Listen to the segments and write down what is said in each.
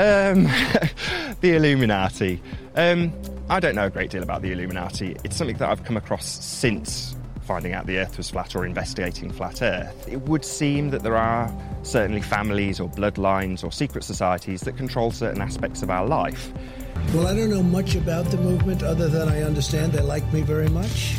Um, the Illuminati. Um, I don't know a great deal about the Illuminati. It's something that I've come across since finding out the Earth was flat or investigating flat Earth. It would seem that there are certainly families or bloodlines or secret societies that control certain aspects of our life. Well, I don't know much about the movement other than I understand they like me very much.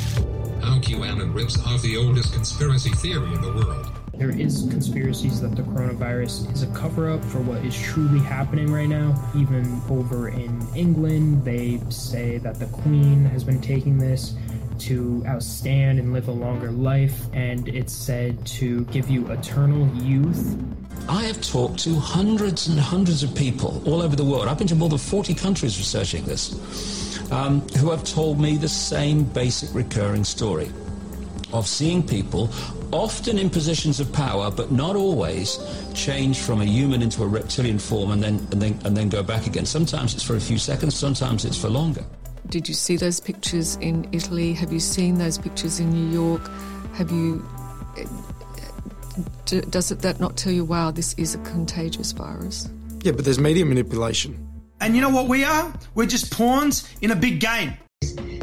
Now QAnon rips off the oldest conspiracy theory in the world. There is conspiracies that the coronavirus is a cover up for what is truly happening right now. Even over in England, they say that the Queen has been taking this to outstand and live a longer life, and it's said to give you eternal youth. I have talked to hundreds and hundreds of people all over the world. I've been to more than 40 countries researching this, um, who have told me the same basic recurring story of seeing people, often in positions of power, but not always, change from a human into a reptilian form and then, and then, and then go back again. Sometimes it's for a few seconds, sometimes it's for longer. Did you see those pictures in Italy? Have you seen those pictures in New York? Have you. Eh, does it that not tell you, wow, this is a contagious virus? Yeah, but there's media manipulation. And you know what we are? We're just pawns in a big game.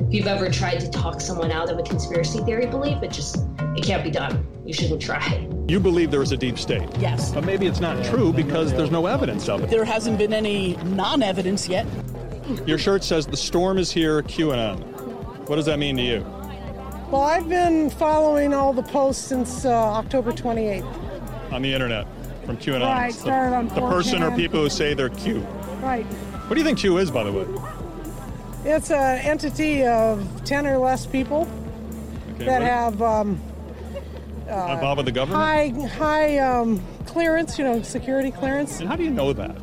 If you've ever tried to talk someone out of a conspiracy theory belief, it just it can't be done. You shouldn't try. You believe there is a deep state. Yes. But maybe it's not true because there's no evidence of it. There hasn't been any non-evidence yet. Your shirt says the storm is here, QAnon. What does that mean to you? Well, I've been following all the posts since uh, October 28th. On the internet from QAnon. Right, the, started on the person or people who say they're Q. Right. What do you think Q is, by the way? It's an entity of 10 or less people Okay, that what- have um, uh, Involved with the government? high, high um, clearance, you know, security clearance. And how do you know that?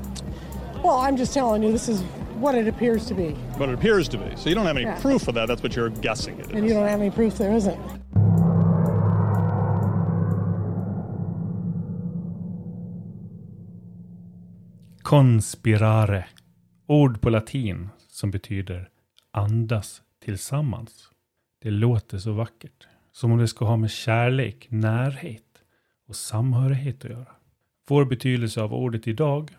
Well, I'm just telling you, this is what it appears to be. But it appears to be. So you don't have any Yeah. proof of that. That's what you're guessing it is. And you don't have any proof there isn't. Conspirare. Ord på latin som betyder andas tillsammans. Det låter så vackert. Som om det ska ha med kärlek, närhet och samhörighet att göra. Vår betydelse av ordet idag,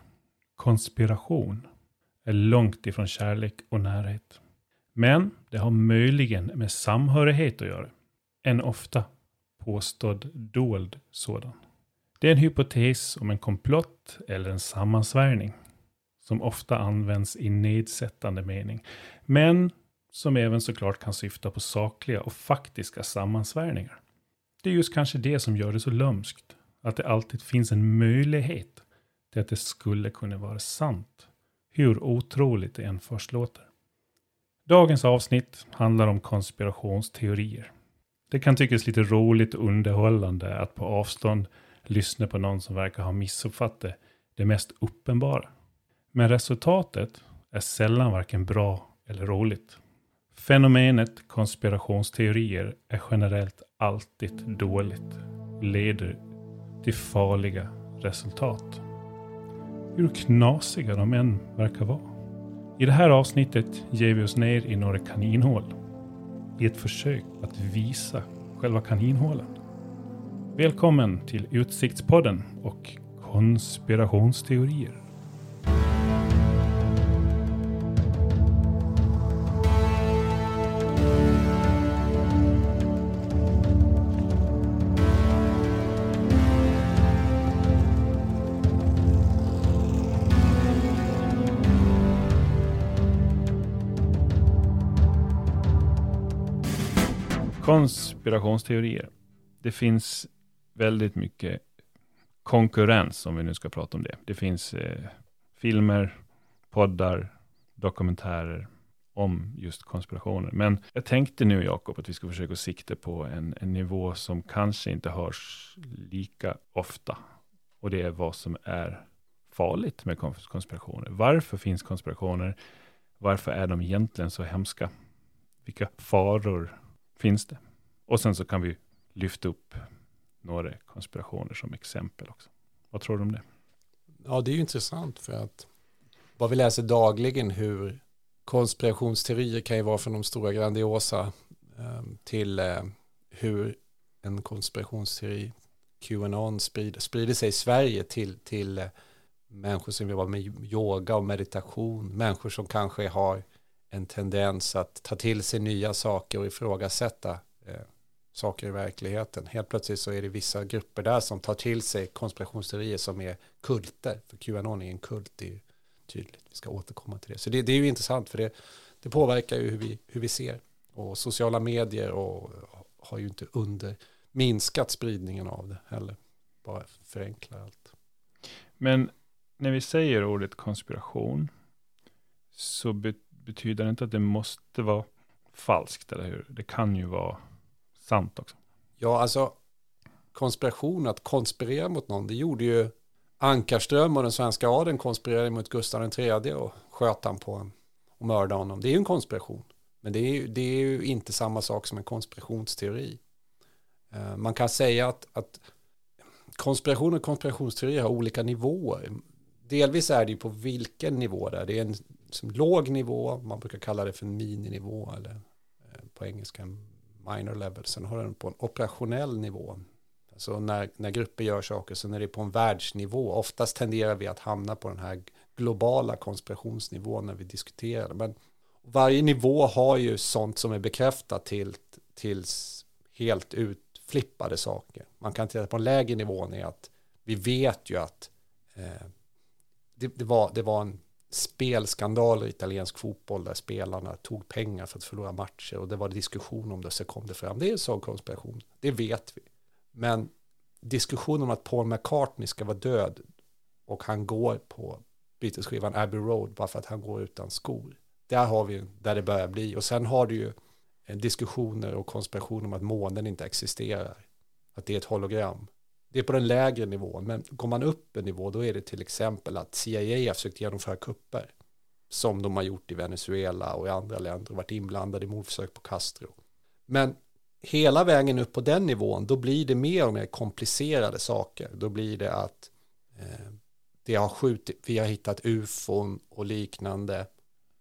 konspiration, är långt ifrån kärlek och närhet. Men det har möjligen med samhörighet att göra. En ofta påstådd dold sådan. Det är en hypotes om en komplott eller en sammansvärjning som ofta används i nedsättande mening, men som även såklart kan syfta på sakliga och faktiska sammansvärjningar. Det är just kanske det som gör det så lömskt, att det alltid finns en möjlighet till att det skulle kunna vara sant, hur otroligt det än först låter. Dagens avsnitt handlar om konspirationsteorier. Det kan tyckas lite roligt och underhållande att på avstånd lyssna på någon som verkar ha missuppfattat det mest uppenbara. Men resultatet är sällan varken bra eller roligt. Fenomenet konspirationsteorier är generellt alltid dåligt och leder till farliga resultat. Hur knasiga de än verkar vara. I det här avsnittet ger vi oss ner i några kaninhål i ett försök att visa själva kaninhålen. Välkommen till Utsiktspodden och konspirationsteorier. Konspirationsteorier. Det finns väldigt mycket konkurrens om vi nu ska prata om det. Det finns eh, filmer, poddar, dokumentärer om just konspirationer. Men jag tänkte nu Jakob att vi ska försöka sikta på en, en nivå som kanske inte hörs lika ofta. Och det är vad som är farligt med konspirationer. Varför finns konspirationer? Varför är de egentligen så hemska? Vilka faror finns det? Och sen så kan vi lyfta upp några konspirationer som exempel också. Vad tror du om det? Ja, det är ju intressant för att vad vi läser dagligen hur konspirationsteorier kan ju vara från de stora grandiosa ehm, till eh, hur en konspirationsteori, Qanon, sprider, sprider sig i Sverige till, till eh, människor som jobbar med yoga och meditation, människor som kanske har en tendens att ta till sig nya saker och ifrågasätta eh, saker i verkligheten. Helt plötsligt så är det vissa grupper där som tar till sig konspirationsteorier som är kulter. För Qanon är en kult, det är tydligt. Vi ska återkomma till det. Så det, det är ju intressant för det, det påverkar ju hur vi, hur vi ser. Och sociala medier och, har ju inte under minskat spridningen av det heller. Bara förenklar allt. Men när vi säger ordet konspiration så betyder det inte att det måste vara falskt, eller hur? Det kan ju vara sant också. Ja, alltså konspiration, att konspirera mot någon, det gjorde ju Ankarström och den svenska adeln konspirerade mot Gustav III och sköt han på en och mördade honom. Det är ju en konspiration. Men det är, ju, det är ju inte samma sak som en konspirationsteori. Eh, man kan säga att, att konspiration och konspirationsteori har olika nivåer. Delvis är det ju på vilken nivå det är. Det är en som låg nivå, man brukar kalla det för en mininivå eller eh, på engelska en minor level. Sen har den på en operationell nivå. Alltså när, när grupper gör saker, så när det är på en världsnivå. Oftast tenderar vi att hamna på den här globala konspirationsnivån när vi diskuterar. Men varje nivå har ju sånt som är bekräftat till, tills helt utflippade saker. Man kan titta på en lägre nivå är att vi vet ju att eh, det, det, var, det var en spelskandal i italiensk fotboll där spelarna tog pengar för att förlora matcher och det var diskussion om det så kom det fram. Det är en sån konspiration, det vet vi. Men diskussion om att Paul McCartney ska vara död och han går på Beatles-skivan Abbey Road bara för att han går utan skor. Där har vi där det börjar bli. Och sen har du ju diskussioner och konspirationer om att månen inte existerar. Att det är ett hologram. Det är på den lägre nivån, men går man upp en nivå då är det till exempel att CIA har försökt genomföra kupper. Som de har gjort i Venezuela och i andra länder och varit inblandade i mordförsök på Castro. Men hela vägen upp på den nivån, då blir det mer och mer komplicerade saker. Då blir det att eh, det har skjutit, vi har hittat ufon och liknande.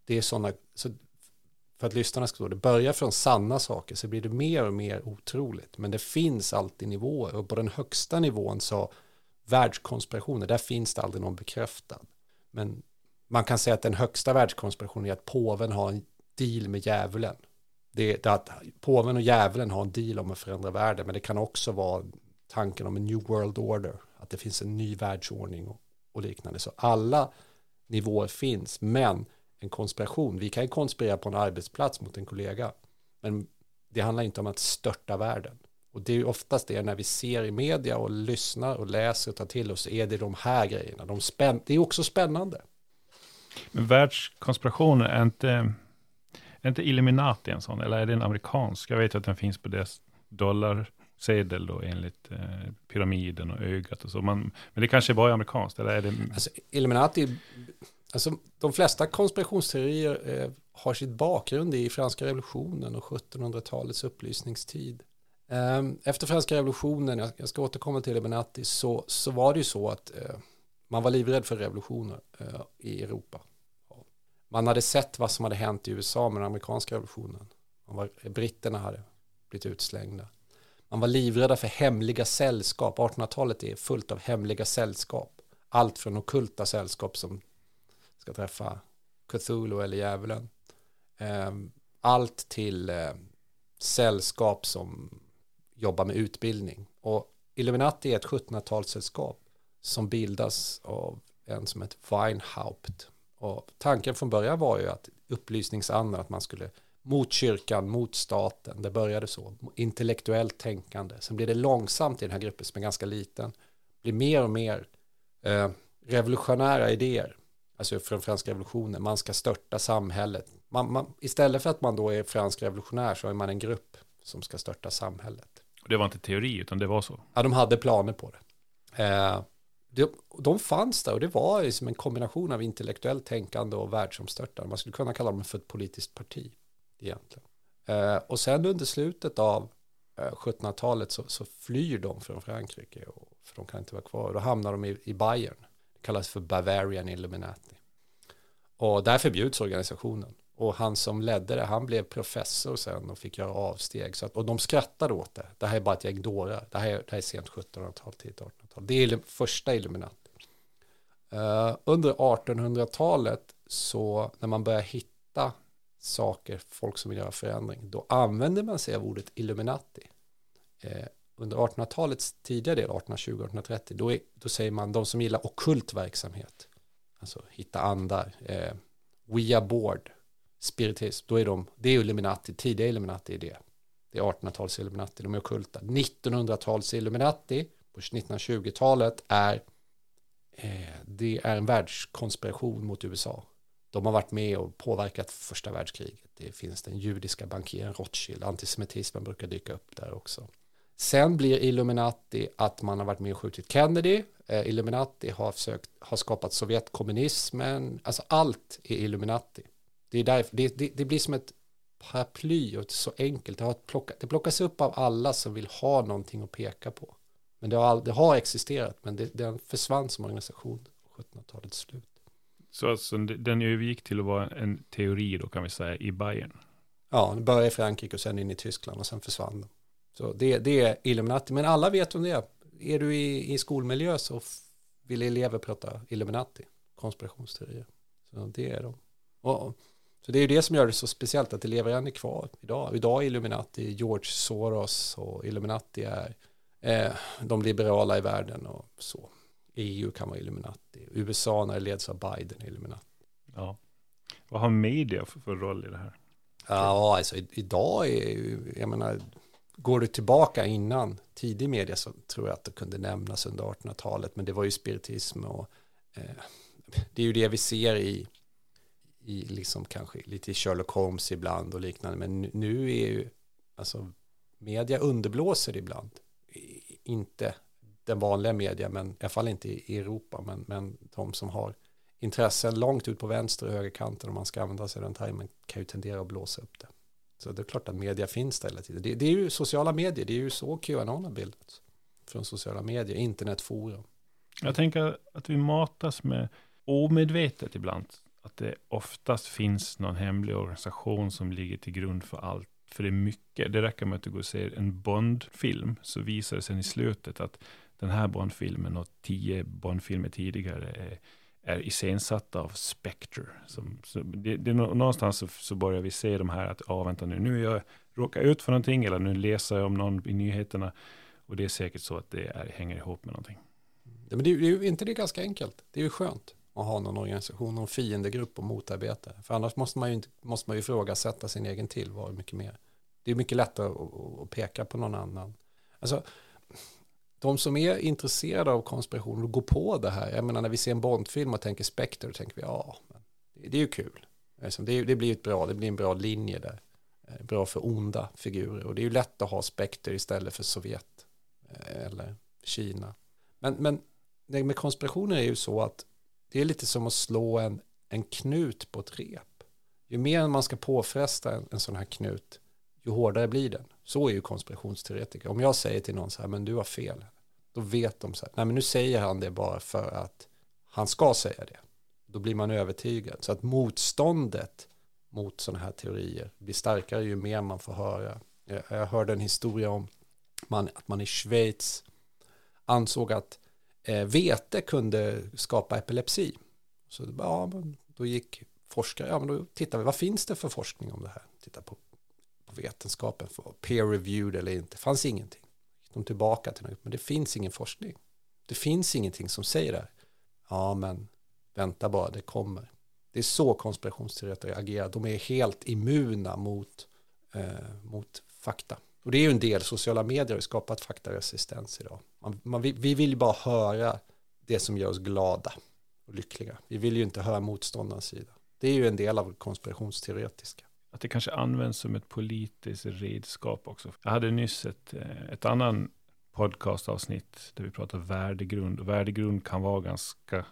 Det är sådana, så för att lyssnarna ska förstå, det börjar från sanna saker så blir det mer och mer otroligt. Men det finns alltid nivåer och på den högsta nivån så världskonspirationer, där finns det aldrig någon bekräftad. Men man kan säga att den högsta världskonspirationen är att påven har en deal med djävulen. Det är att påven och djävulen har en deal om att förändra världen, men det kan också vara tanken om en new world order, att det finns en ny världsordning och, och liknande. Så alla nivåer finns, men en konspiration. Vi kan ju konspirera på en arbetsplats mot en kollega. Men det handlar inte om att störta världen. Och det är ju oftast det när vi ser i media och lyssnar och läser och tar till oss är det de här grejerna. De spänn det är också spännande. Men världskonspirationer är inte, är inte Illuminati en sån? Eller är det en amerikansk? Jag vet att den finns på deras dollarsedel då enligt eh, pyramiden och ögat och så. Man, men det kanske bara är amerikanskt? Eller är det... Alltså, Illuminati Alltså, de flesta konspirationsteorier eh, har sitt bakgrund i franska revolutionen och 1700-talets upplysningstid. Eh, efter franska revolutionen, jag, jag ska återkomma till det Benatti, så, så var det ju så att eh, man var livrädd för revolutioner eh, i Europa. Man hade sett vad som hade hänt i USA med den amerikanska revolutionen. Man var, britterna hade blivit utslängda. Man var livrädda för hemliga sällskap. 1800-talet är fullt av hemliga sällskap. Allt från okulta sällskap som ska träffa Cthulhu eller djävulen. Ehm, allt till eh, sällskap som jobbar med utbildning. Och Illuminati är ett 1700-talssällskap som bildas av en som heter Weinhaupt. Och tanken från början var ju att upplysningsandan, att man skulle mot kyrkan, mot staten. Det började så, intellektuellt tänkande. Sen blir det långsamt i den här gruppen som är ganska liten, blir mer och mer eh, revolutionära idéer alltså från franska revolutionen, man ska störta samhället. Man, man, istället för att man då är fransk revolutionär så är man en grupp som ska störta samhället. Det var inte teori utan det var så? Ja, de hade planer på det. Eh, de, de fanns där och det var liksom en kombination av intellektuellt tänkande och världsomstörtande. Man skulle kunna kalla dem för ett politiskt parti egentligen. Eh, och sen under slutet av eh, 1700-talet så, så, flyr de från Frankrike och, för de kan inte vara kvar. Då hamnar de i, i Bayern kallas för Bavarian Illuminati. Och där förbjuds organisationen. Och han som ledde det, han blev professor sen och fick göra avsteg. Så att, och de skrattade åt det. Det här är bara ett gäng dårar. Det här är, det här är sent 1700-tal, tidigt 1800-tal. Det är första Illuminati. Uh, under 1800-talet så när man börjar hitta saker, folk som vill göra förändring, då använder man sig av ordet Illuminati. Uh, under 1800-talets tidiga del, 1820-1830, då, då säger man de som gillar okult verksamhet, alltså hitta andar, eh, we are board, spiritism, då är de, det är Illuminati, tidiga Illuminati är det. Det är 1800-tals Illuminati, de är okulta. 1900-tals Illuminati på 1920-talet är eh, det är en världskonspiration mot USA. De har varit med och påverkat första världskriget. Det finns den judiska bankiren Rothschild, antisemitismen brukar dyka upp där också. Sen blir Illuminati att man har varit med och skjutit Kennedy. Eh, Illuminati har, försökt, har skapat Sovjetkommunismen. Alltså allt är Illuminati. Det, är där, det, det, det blir som ett paraply och så enkelt. Det, har plockat, det plockas upp av alla som vill ha någonting att peka på. Men det har, det har existerat, men det, den försvann som organisation på 1700-talets slut. Så alltså, den övergick till att vara en teori då kan vi säga i Bayern? Ja, den började i Frankrike och sen in i Tyskland och sen försvann den. Så det, det är Illuminati, men alla vet om det är. Är du i, i skolmiljö så vill elever prata Illuminati, konspirationsteorier. Så det är de. Och, så det är ju det som gör det så speciellt att elever än är kvar idag. Idag är Illuminati George Soros och Illuminati är eh, de liberala i världen och så. EU kan vara Illuminati. USA när det leds av Biden är Illuminati. Ja. Vad har media för, för roll i det här? Ja, alltså idag är ju, jag menar, går du tillbaka innan tidig media så tror jag att det kunde nämnas under 1800-talet, men det var ju spiritism och eh, det är ju det vi ser i, i liksom kanske lite i Sherlock Holmes ibland och liknande, men nu är ju, alltså media underblåser ibland inte den vanliga media, men i alla fall inte i Europa, men, men de som har intressen långt ut på vänster och högerkanten om man ska använda sig av den termen kan ju tendera att blåsa upp det. Så det är klart att media finns där hela tiden. Det, det är ju sociala medier, det är ju så Qanon har bildats. Från sociala medier, internetforum. Jag tänker att vi matas med omedvetet ibland. Att det oftast finns någon hemlig organisation som ligger till grund för allt för det är mycket. Det räcker med att du går och ser en Bond-film så visar det sig i slutet att den här Bond-filmen och tio Bond-filmer tidigare är, är iscensatta av Spectre. Som, så det, det, någonstans så, så börjar vi se de här att, ja ah, vänta nu, nu jag råkar ut för någonting eller nu läser jag om någon i nyheterna. Och det är säkert så att det är, hänger ihop med någonting. Ja, men det är ju inte det ganska enkelt. Det är ju skönt att ha någon organisation, någon fiendegrupp och motarbeta. För annars måste man ju, måste man ju ifrågasätta sin egen tillvaro mycket mer. Det är mycket lättare att, att peka på någon annan. Alltså, de som är intresserade av konspiration och går på det här, jag menar när vi ser en Bondfilm och tänker Spectre, då tänker vi ja, det är ju kul. Liksom, det, det blir ett bra, det blir en bra linje där. Eh, bra för onda figurer och det är ju lätt att ha Spectre istället för Sovjet eh, eller Kina. Men, men med konspirationer är ju så att det är lite som att slå en, en knut på ett rep. Ju mer man ska påfresta en, en sån här knut, ju hårdare blir den. Så är ju konspirationsteoretiker. Om jag säger till någon så här, men du har fel, då vet de så här, nej men nu säger han det bara för att han ska säga det. Då blir man övertygad. Så att motståndet mot sådana här teorier blir starkare ju mer man får höra. Jag, jag hörde en historia om man, att man i Schweiz ansåg att eh, vete kunde skapa epilepsi. Så ja, då gick forskare, ja men då tittar vi, vad finns det för forskning om det här? Titta på, vetenskapen, för peer-reviewed eller inte, det fanns ingenting. De tillbaka till något, men det finns ingen forskning. Det finns ingenting som säger det här. Ja, men vänta bara, det kommer. Det är så konspirationsteoretiker agerar. De är helt immuna mot, eh, mot fakta. Och det är ju en del, sociala medier har skapat faktaresistens idag. Man, man, vi, vi vill bara höra det som gör oss glada och lyckliga. Vi vill ju inte höra motståndarens sida. Det är ju en del av konspirationsteoretiska. Att det kanske används som ett politiskt redskap också. Jag hade nyss ett, eh, ett annan podcastavsnitt där vi pratar värdegrund. Och värdegrund kan vara ganska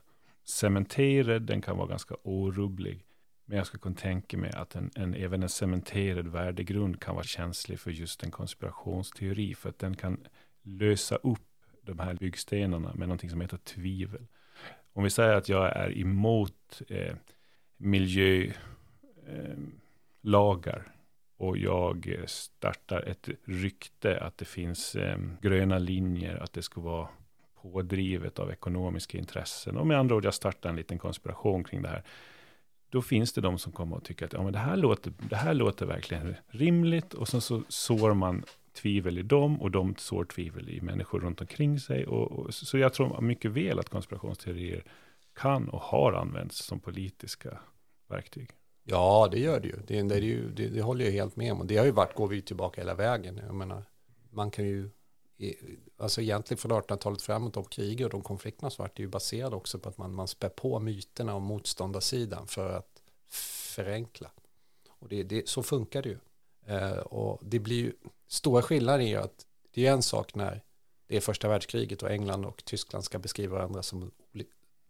cementerad, den kan vara ganska orubblig. Men jag skulle kunna tänka mig att en, en, även en cementerad värdegrund kan vara känslig för just en konspirationsteori. För att den kan lösa upp de här byggstenarna med någonting som heter tvivel. Om vi säger att jag är emot eh, miljö, eh, lagar, och jag eh, startar ett rykte att det finns eh, gröna linjer, att det ska vara pådrivet av ekonomiska intressen. Och med andra ord, jag startar en liten konspiration kring det här. Då finns det de som kommer att tycka att ja, men det, här låter, det här låter verkligen rimligt. Och sen så sår man tvivel i dem och de sår tvivel i människor runt omkring sig. Och, och, så jag tror mycket väl att konspirationsteorier kan och har använts som politiska verktyg. Ja, det gör det ju. Det, det, ju, det, det håller jag helt med om. Det har ju varit, går vi tillbaka hela vägen. Jag menar, man kan ju, alltså egentligen från 1800-talet framåt, de krig och de konflikterna som varit, det ju baserade också på att man, man spär på myterna om motståndarsidan för att förenkla. Och det, det, så funkar det ju. Eh, och det blir ju, stora skillnaden är ju att det är en sak när det är första världskriget och England och Tyskland ska beskriva varandra som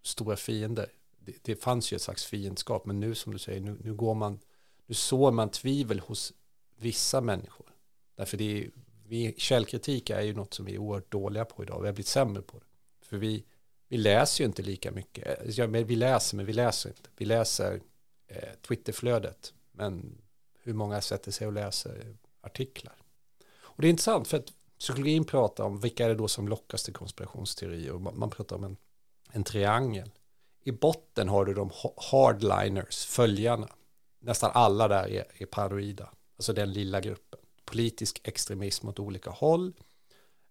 stora fiender det, det fanns ju ett slags fiendskap, men nu som du säger, nu, nu går man, nu sår man tvivel hos vissa människor. Därför det är, vi, källkritik är ju något som vi är oerhört dåliga på idag, vi har blivit sämre på det. För vi, vi läser ju inte lika mycket, ja, men vi läser men vi läser inte. Vi läser eh, Twitterflödet, men hur många sätter sig och läser artiklar? Och det är intressant för att psykologin pratar om vilka är det då som lockas till konspirationsteorier och man, man pratar om en, en triangel i botten har du de hardliners, följarna. Nästan alla där är, är paranoida, alltså den lilla gruppen. Politisk extremism åt olika håll.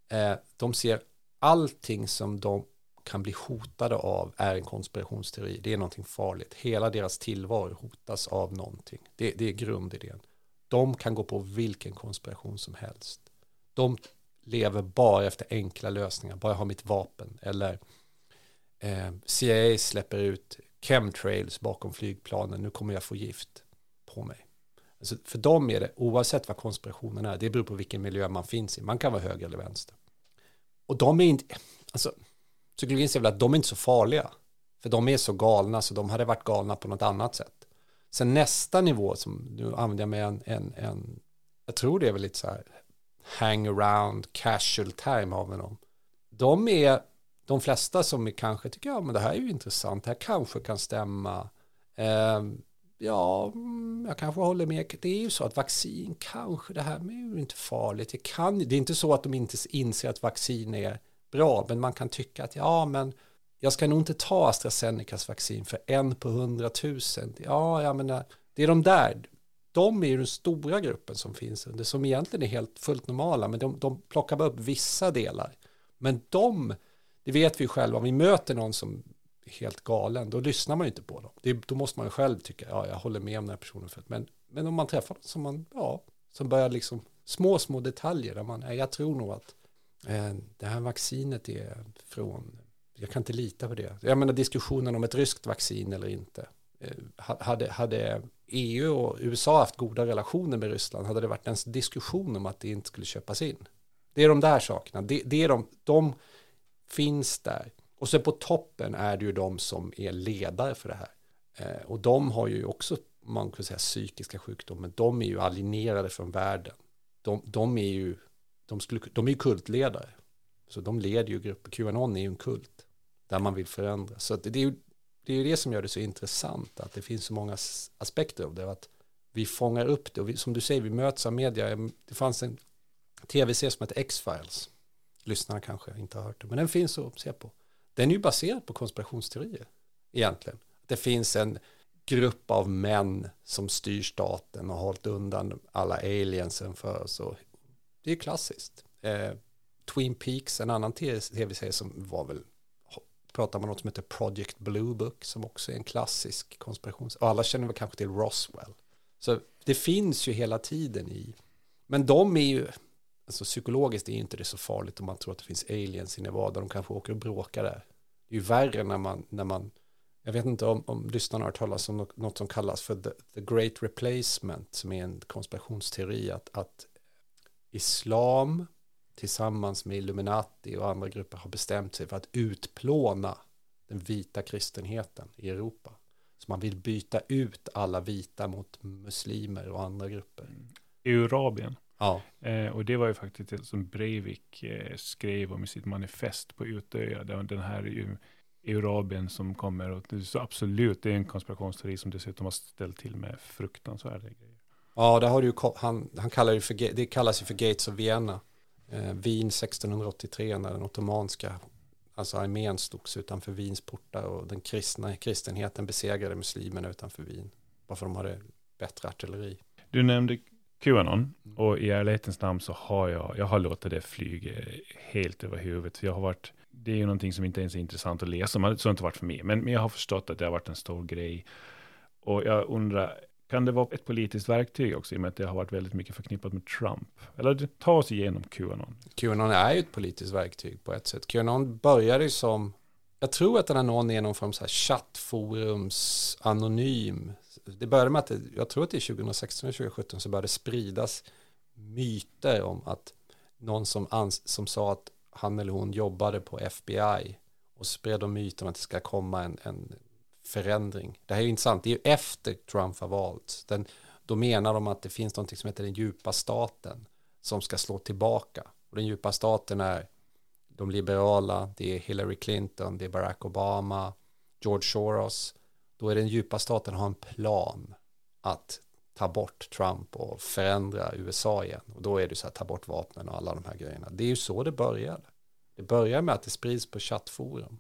Eh, de ser allting som de kan bli hotade av är en konspirationsteori. Det är någonting farligt. Hela deras tillvaro hotas av någonting. Det, det är grundidén. De kan gå på vilken konspiration som helst. De lever bara efter enkla lösningar. Bara ha mitt vapen. Eller Eh, CIA släpper ut chemtrails bakom flygplanen, nu kommer jag få gift på mig. Alltså för dem är det, oavsett vad konspirationen är, det beror på vilken miljö man finns i, man kan vara höger eller vänster. Och de är inte, alltså, psykologin säger väl att de är inte så farliga, för de är så galna så de hade varit galna på något annat sätt. Sen nästa nivå, som nu använder jag med en, en, en jag tror det är väl lite så här hang around casual time av dem. De är de flesta som är kanske tycker ja men det här är ju intressant, det här kanske kan stämma. Eh, ja, mm, jag kanske håller med. Det är ju så att vaccin kanske, det här är ju inte farligt. Det, kan, det är inte så att de inte inser att vaccin är bra, men man kan tycka att ja, men jag ska nog inte ta AstraZenecas vaccin för en på hundratusen. Ja, jag menar, eh, det är de där. De är ju den stora gruppen som finns, under, som egentligen är helt fullt normala, men de, de plockar bara upp vissa delar. Men de det vet vi själva, om vi möter någon som är helt galen, då lyssnar man ju inte på dem. Det, då måste man ju själv tycka, ja, jag håller med om den här personen. Men, men om man träffar någon som man, ja, som börjar liksom, små, små detaljer där man, nej, jag tror nog att eh, det här vaccinet är från, jag kan inte lita på det. Jag menar diskussionen om ett ryskt vaccin eller inte. Eh, hade, hade EU och USA haft goda relationer med Ryssland hade det varit en diskussion om att det inte skulle köpas in. Det är de där sakerna. Det, det är de, de finns där. Och sen på toppen är det ju de som är ledare för det här. Eh, och de har ju också, man kan säga psykiska sjukdomar, men de är ju alienerade från världen. De, de är ju, de, skulle, de är ju kultledare. Så de leder ju grupper. Qanon är ju en kult där man vill förändra. Så det är ju det, är ju det som gör det så intressant, att det finns så många aspekter av det. Att vi fångar upp det och vi, som du säger, vi möts av media. Det fanns en tv-serie som heter X-Files lyssnarna kanske inte har hört det, men den finns att se på. Den är ju baserad på konspirationsteorier egentligen. Det finns en grupp av män som styr staten och har hållit undan alla aliensen för oss. Och det är klassiskt. Eh, Twin Peaks, en annan tv-serie som var väl pratar man om något som heter Project Blue Book som också är en klassisk konspirations... Och alla känner väl kanske till Roswell. Så det finns ju hela tiden i... Men de är ju alltså psykologiskt är inte det så farligt om man tror att det finns aliens i Nevada. De kanske åker och bråkar där. Det är ju värre när man, när man jag vet inte om, om lyssnarna har hört talas om något, något som kallas för the, the, Great Replacement som är en konspirationsteori att, att islam tillsammans med Illuminati och andra grupper har bestämt sig för att utplåna den vita kristenheten i Europa. Så man vill byta ut alla vita mot muslimer och andra grupper. Mm. Eurabien. Ja. Eh, och det var ju faktiskt det som Breivik eh, skrev om i sitt manifest på Utöya. Den här Eurabien som kommer. Och det, så absolut, det är en konspirationsteori som dessutom har ställt till med fruktansvärda grejer. Ja, det har du han, han kallar det för, det kallas ju för Gates of Vienna. Eh, Wien 1683 när den ottomanska alltså armén slogs utanför Wiens portar och den kristna kristenheten besegrade muslimerna utanför Wien. Bara för att de hade bättre artilleri. Du nämnde Qanon och i ärlighetens namn så har jag, jag har låtit det flyga helt över huvudet. För jag har varit, det är ju någonting som inte ens är intressant att läsa, men så har det inte varit för mig. Men, men jag har förstått att det har varit en stor grej. Och jag undrar, kan det vara ett politiskt verktyg också i och med att det har varit väldigt mycket förknippat med Trump? Eller ta oss igenom Qanon. Qanon är ju ett politiskt verktyg på ett sätt. Qanon började ju som, jag tror att den här någon är någon form här chattforums anonym. Det började med att, det, jag tror att det är 2016 eller 2017 så började det spridas myter om att någon som, ans, som sa att han eller hon jobbade på FBI och spred de myter om att det ska komma en, en förändring. Det här är ju intressant, det är ju efter Trump har valt. Den, då menar de att det finns något som heter den djupa staten som ska slå tillbaka. Och den djupa staten är de liberala, det är Hillary Clinton, det är Barack Obama, George Soros. Då är den djupa staten har en plan att ta bort Trump och förändra USA igen. Och då är det så här, ta bort vapnen och alla de här grejerna. Det är ju så det började. Det börjar med att det sprids på chattforum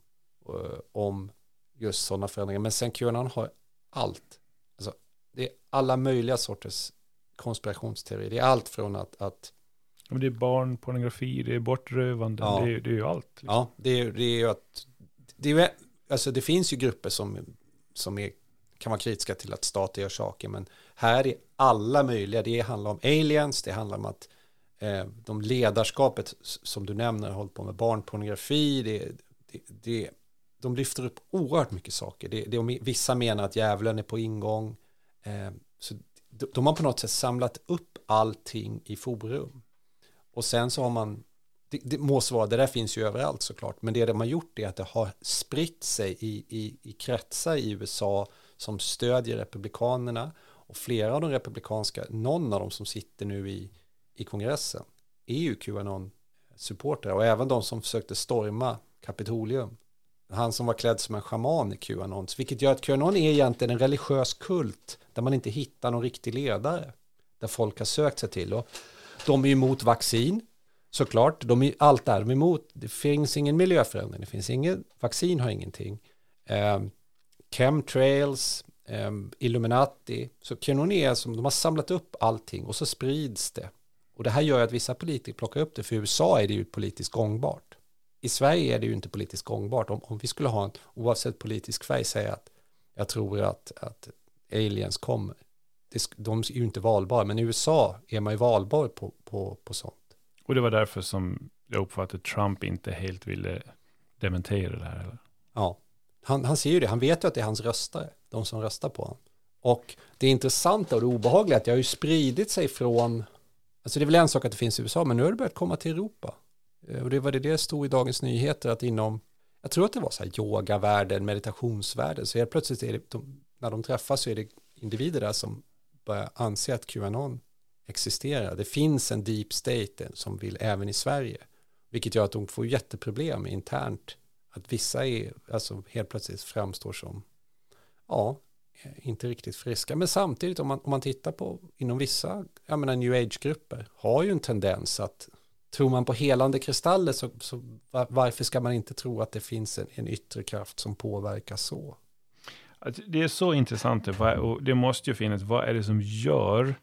eh, om just sådana förändringar. Men sen Qanon har allt. Alltså, det är alla möjliga sorters konspirationsteorier. Det är allt från att, att det är barnpornografi, det är bortrövande, ja. det, är, det är ju allt. Liksom. Ja, det är, det är ju att, det, är, alltså det finns ju grupper som, som är, kan vara kritiska till att stater gör saker, men här är alla möjliga, det handlar om aliens, det handlar om att eh, de ledarskapet som du nämner har hållit på med barnpornografi, det, det, det de lyfter upp oerhört mycket saker. Det, det, vissa menar att djävulen är på ingång. Eh, så de, de, har på något sätt samlat upp allting i forum. Och sen så har man, det, det må vara, det där finns ju överallt såklart, men det de har gjort är att det har spritt sig i, i, i kretsar i USA som stödjer republikanerna och flera av de republikanska, någon av dem som sitter nu i, i kongressen är ju Qanon-supportrar och även de som försökte storma Kapitolium han som var klädd som en schaman i Qanon, vilket gör att Qanon är egentligen en religiös kult där man inte hittar någon riktig ledare, där folk har sökt sig till. Och de är emot vaccin, såklart, de är, allt är de emot. Det finns ingen miljöförändring, det finns ingen, vaccin har ingenting. Eh, chemtrails, eh, Illuminati, så Qanon är som, de har samlat upp allting och så sprids det. Och det här gör att vissa politiker plockar upp det, för i USA är det ju politiskt gångbart i Sverige är det ju inte politiskt gångbart. Om, om vi skulle ha en, oavsett politisk färg, säga att jag tror att, att aliens kommer. Det, de är ju inte valbara, men i USA är man ju valbar på, på, på sånt. Och det var därför som jag uppfattade Trump inte helt ville dementera det här? Eller? Ja, han, han ser ju det. Han vet ju att det är hans röstare, de som röstar på honom. Och det intressanta och det obehagliga är att det har ju spridit sig från, alltså det är väl en sak att det finns i USA, men nu har det börjat komma till Europa. Eh, och det var det det stod i Dagens Nyheter att inom, jag tror att det var så här yogavärlden, meditationsvärlden, så helt plötsligt är det, de, när de träffas så är det individer där som börjar anse att Qanon existerar. Det finns en deep state som vill även i Sverige, vilket gör att de får jätteproblem internt. Att vissa är, alltså helt plötsligt framstår som, ja, inte riktigt friska. Men samtidigt om man, om man tittar på inom vissa, jag menar new age-grupper, har ju en tendens att tror man på helande kristaller så, så varför ska man inte tro att det finns en, en yttre kraft som påverkar så? Det är så intressant och det måste ju finnas, vad är det som gör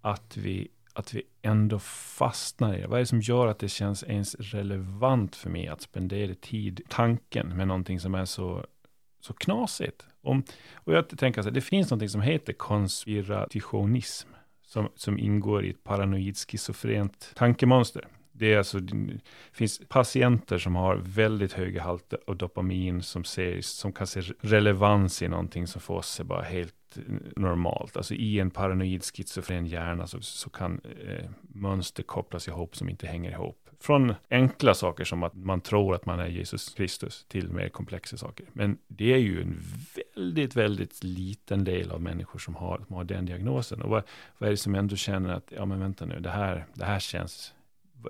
att vi, att vi ändå fastnar i det? Vad är det som gör att det känns ens relevant för mig att spendera tid, tanken med någonting som är så, så knasigt? Om, och jag tänker så här, det finns någonting som heter konspirationism som, som ingår i ett paranoid schizofrent tankemönster. Det, är alltså, det finns patienter som har väldigt höga halter av dopamin som, ser, som kan se relevans i någonting som för oss är bara helt normalt. Alltså i en paranoid schizofren hjärna så, så kan eh, mönster kopplas ihop som inte hänger ihop. Från enkla saker som att man tror att man är Jesus Kristus till mer komplexa saker. Men det är ju en väldigt, väldigt liten del av människor som har, som har den diagnosen. Och vad, vad är det som ändå känner att, ja men vänta nu, det här, det här känns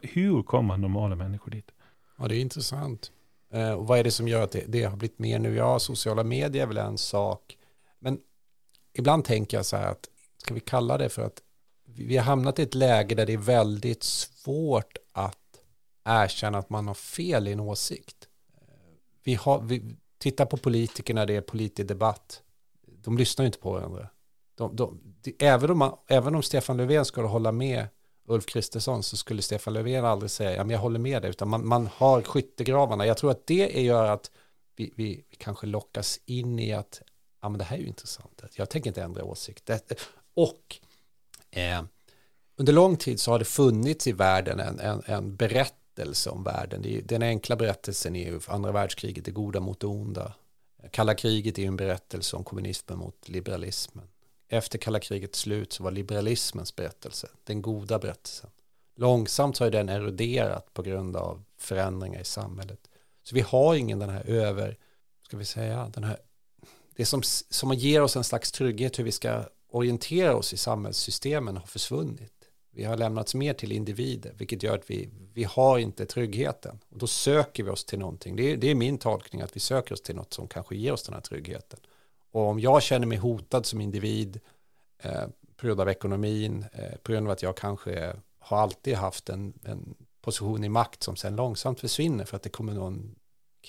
hur kommer normala människor dit? Ja, det är intressant. Eh, och vad är det som gör att det, det, har blivit mer nu? Ja, sociala medier är väl en sak. Men ibland tänker jag så här att, ska vi kalla det för att vi har hamnat i ett läge där det är väldigt svårt att erkänna att man har fel i en åsikt. vi har, vi, titta på politiker när det är politisk debatt. De lyssnar ju inte på varandra. De, de, de, även, om man, även om Stefan Löfven skulle hålla med Ulf Kristersson så skulle Stefan Löfven aldrig säga ja, men jag håller med dig, utan man, man har skyttegravarna. Jag tror att det gör att vi, vi, vi kanske lockas in i att ja, men det här är ju intressant, jag tänker inte ändra åsikt. Och eh, under lång tid så har det funnits i världen en, en, en berättelse om världen. Den enkla berättelsen är ju andra världskriget, det goda mot det onda. Kalla kriget är ju en berättelse om kommunismen mot liberalismen. Efter kalla krigets slut så var liberalismens berättelse den goda berättelsen. Långsamt har den eroderat på grund av förändringar i samhället. Så vi har ingen den här över, ska vi säga, den här, det som, som ger oss en slags trygghet hur vi ska orientera oss i samhällssystemen har försvunnit. Vi har lämnats mer till individer, vilket gör att vi, vi har inte tryggheten. Och då söker vi oss till någonting. Det är, det är min tolkning att vi söker oss till något som kanske ger oss den här tryggheten. Och om jag känner mig hotad som individ eh, på grund av ekonomin, eh, på grund av att jag kanske har alltid haft en, en position i makt som sen långsamt försvinner för att det kommer någon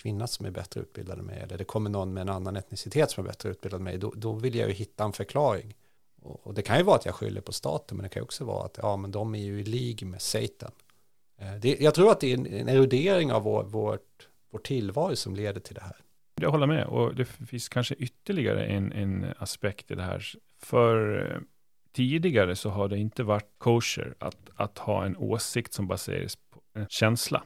kvinna som är bättre utbildad än mig eller det kommer någon med en annan etnicitet som är bättre utbildad än mig, då, då vill jag ju hitta en förklaring. Och, och, det kan ju vara att jag skyller på staten, men det kan ju också vara att ja, men de är ju i lig med Satan. Eh, det, jag tror att det är en, en erodering av vår, vårt, vår tillvaro som leder till det här. Jag håller med och det finns kanske ytterligare en, en aspekt i det här. För eh, tidigare så har det inte varit kosher att, att ha en åsikt som baseras på en känsla.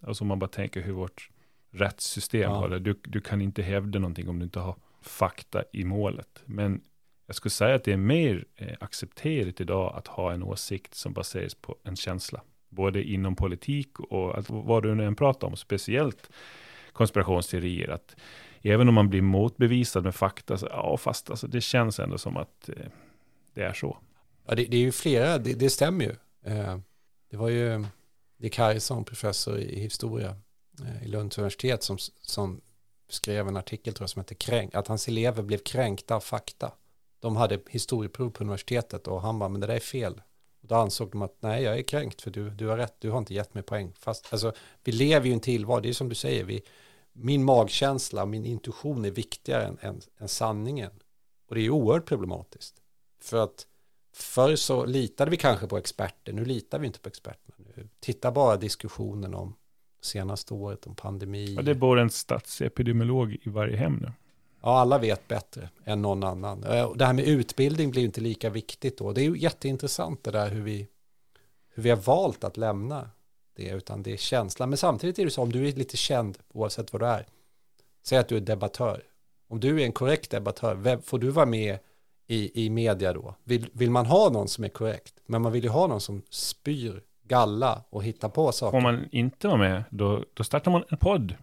Alltså om man bara tänker hur vårt rättssystem ja. har det. Du, du kan inte hävda någonting om du inte har fakta i målet. Men jag skulle säga att det är mer eh, accepterat idag att ha en åsikt som baseras på en känsla. Både inom politik och att, vad du nu än pratar om, speciellt konspirationsteorier. Att även om man blir motbevisad med fakta, så, ja fast alltså, det känns ändå som att eh, det är så. Ja, det, det, är ju flera, det, det stämmer ju. Eh, det var ju Dick Harrison, professor i historia Eh, i Lunds universitet, som, som skrev en artikel tror jag som heter Kränk, att hans elever blev kränkta av fakta. De hade historieprov på universitetet och han bara, men det där är fel. Och då ansåg de att nej, jag är kränkt för du, du har rätt, du har inte gett mig poäng. Fast alltså, vi lever ju i en tillvaro, det är som du säger, vi, min magkänsla, min intuition är viktigare än, än, än sanningen. Och det är ju oerhört problematiskt. För att förr så litade vi kanske på experter, nu litar vi inte på experterna. Nu. Titta bara diskussionen om senaste året, om pandemi. Ja, det bor en statsepidemiolog i varje hem nu. Ja, alla vet bättre än någon annan. Eh, det här med utbildning blir inte lika viktigt då. Det är ju jätteintressant det där hur vi, hur vi har valt att lämna det, utan det är känslan. Men samtidigt är det så, om du är lite känd, oavsett vad du är, säg att du är debattör. Om du är en korrekt debattör, får du vara med i, i media då? Vill, vill man ha någon som är korrekt? Men man vill ju ha någon som spyr galla och hittar på saker. Om man inte var med, då, då startar man en podd.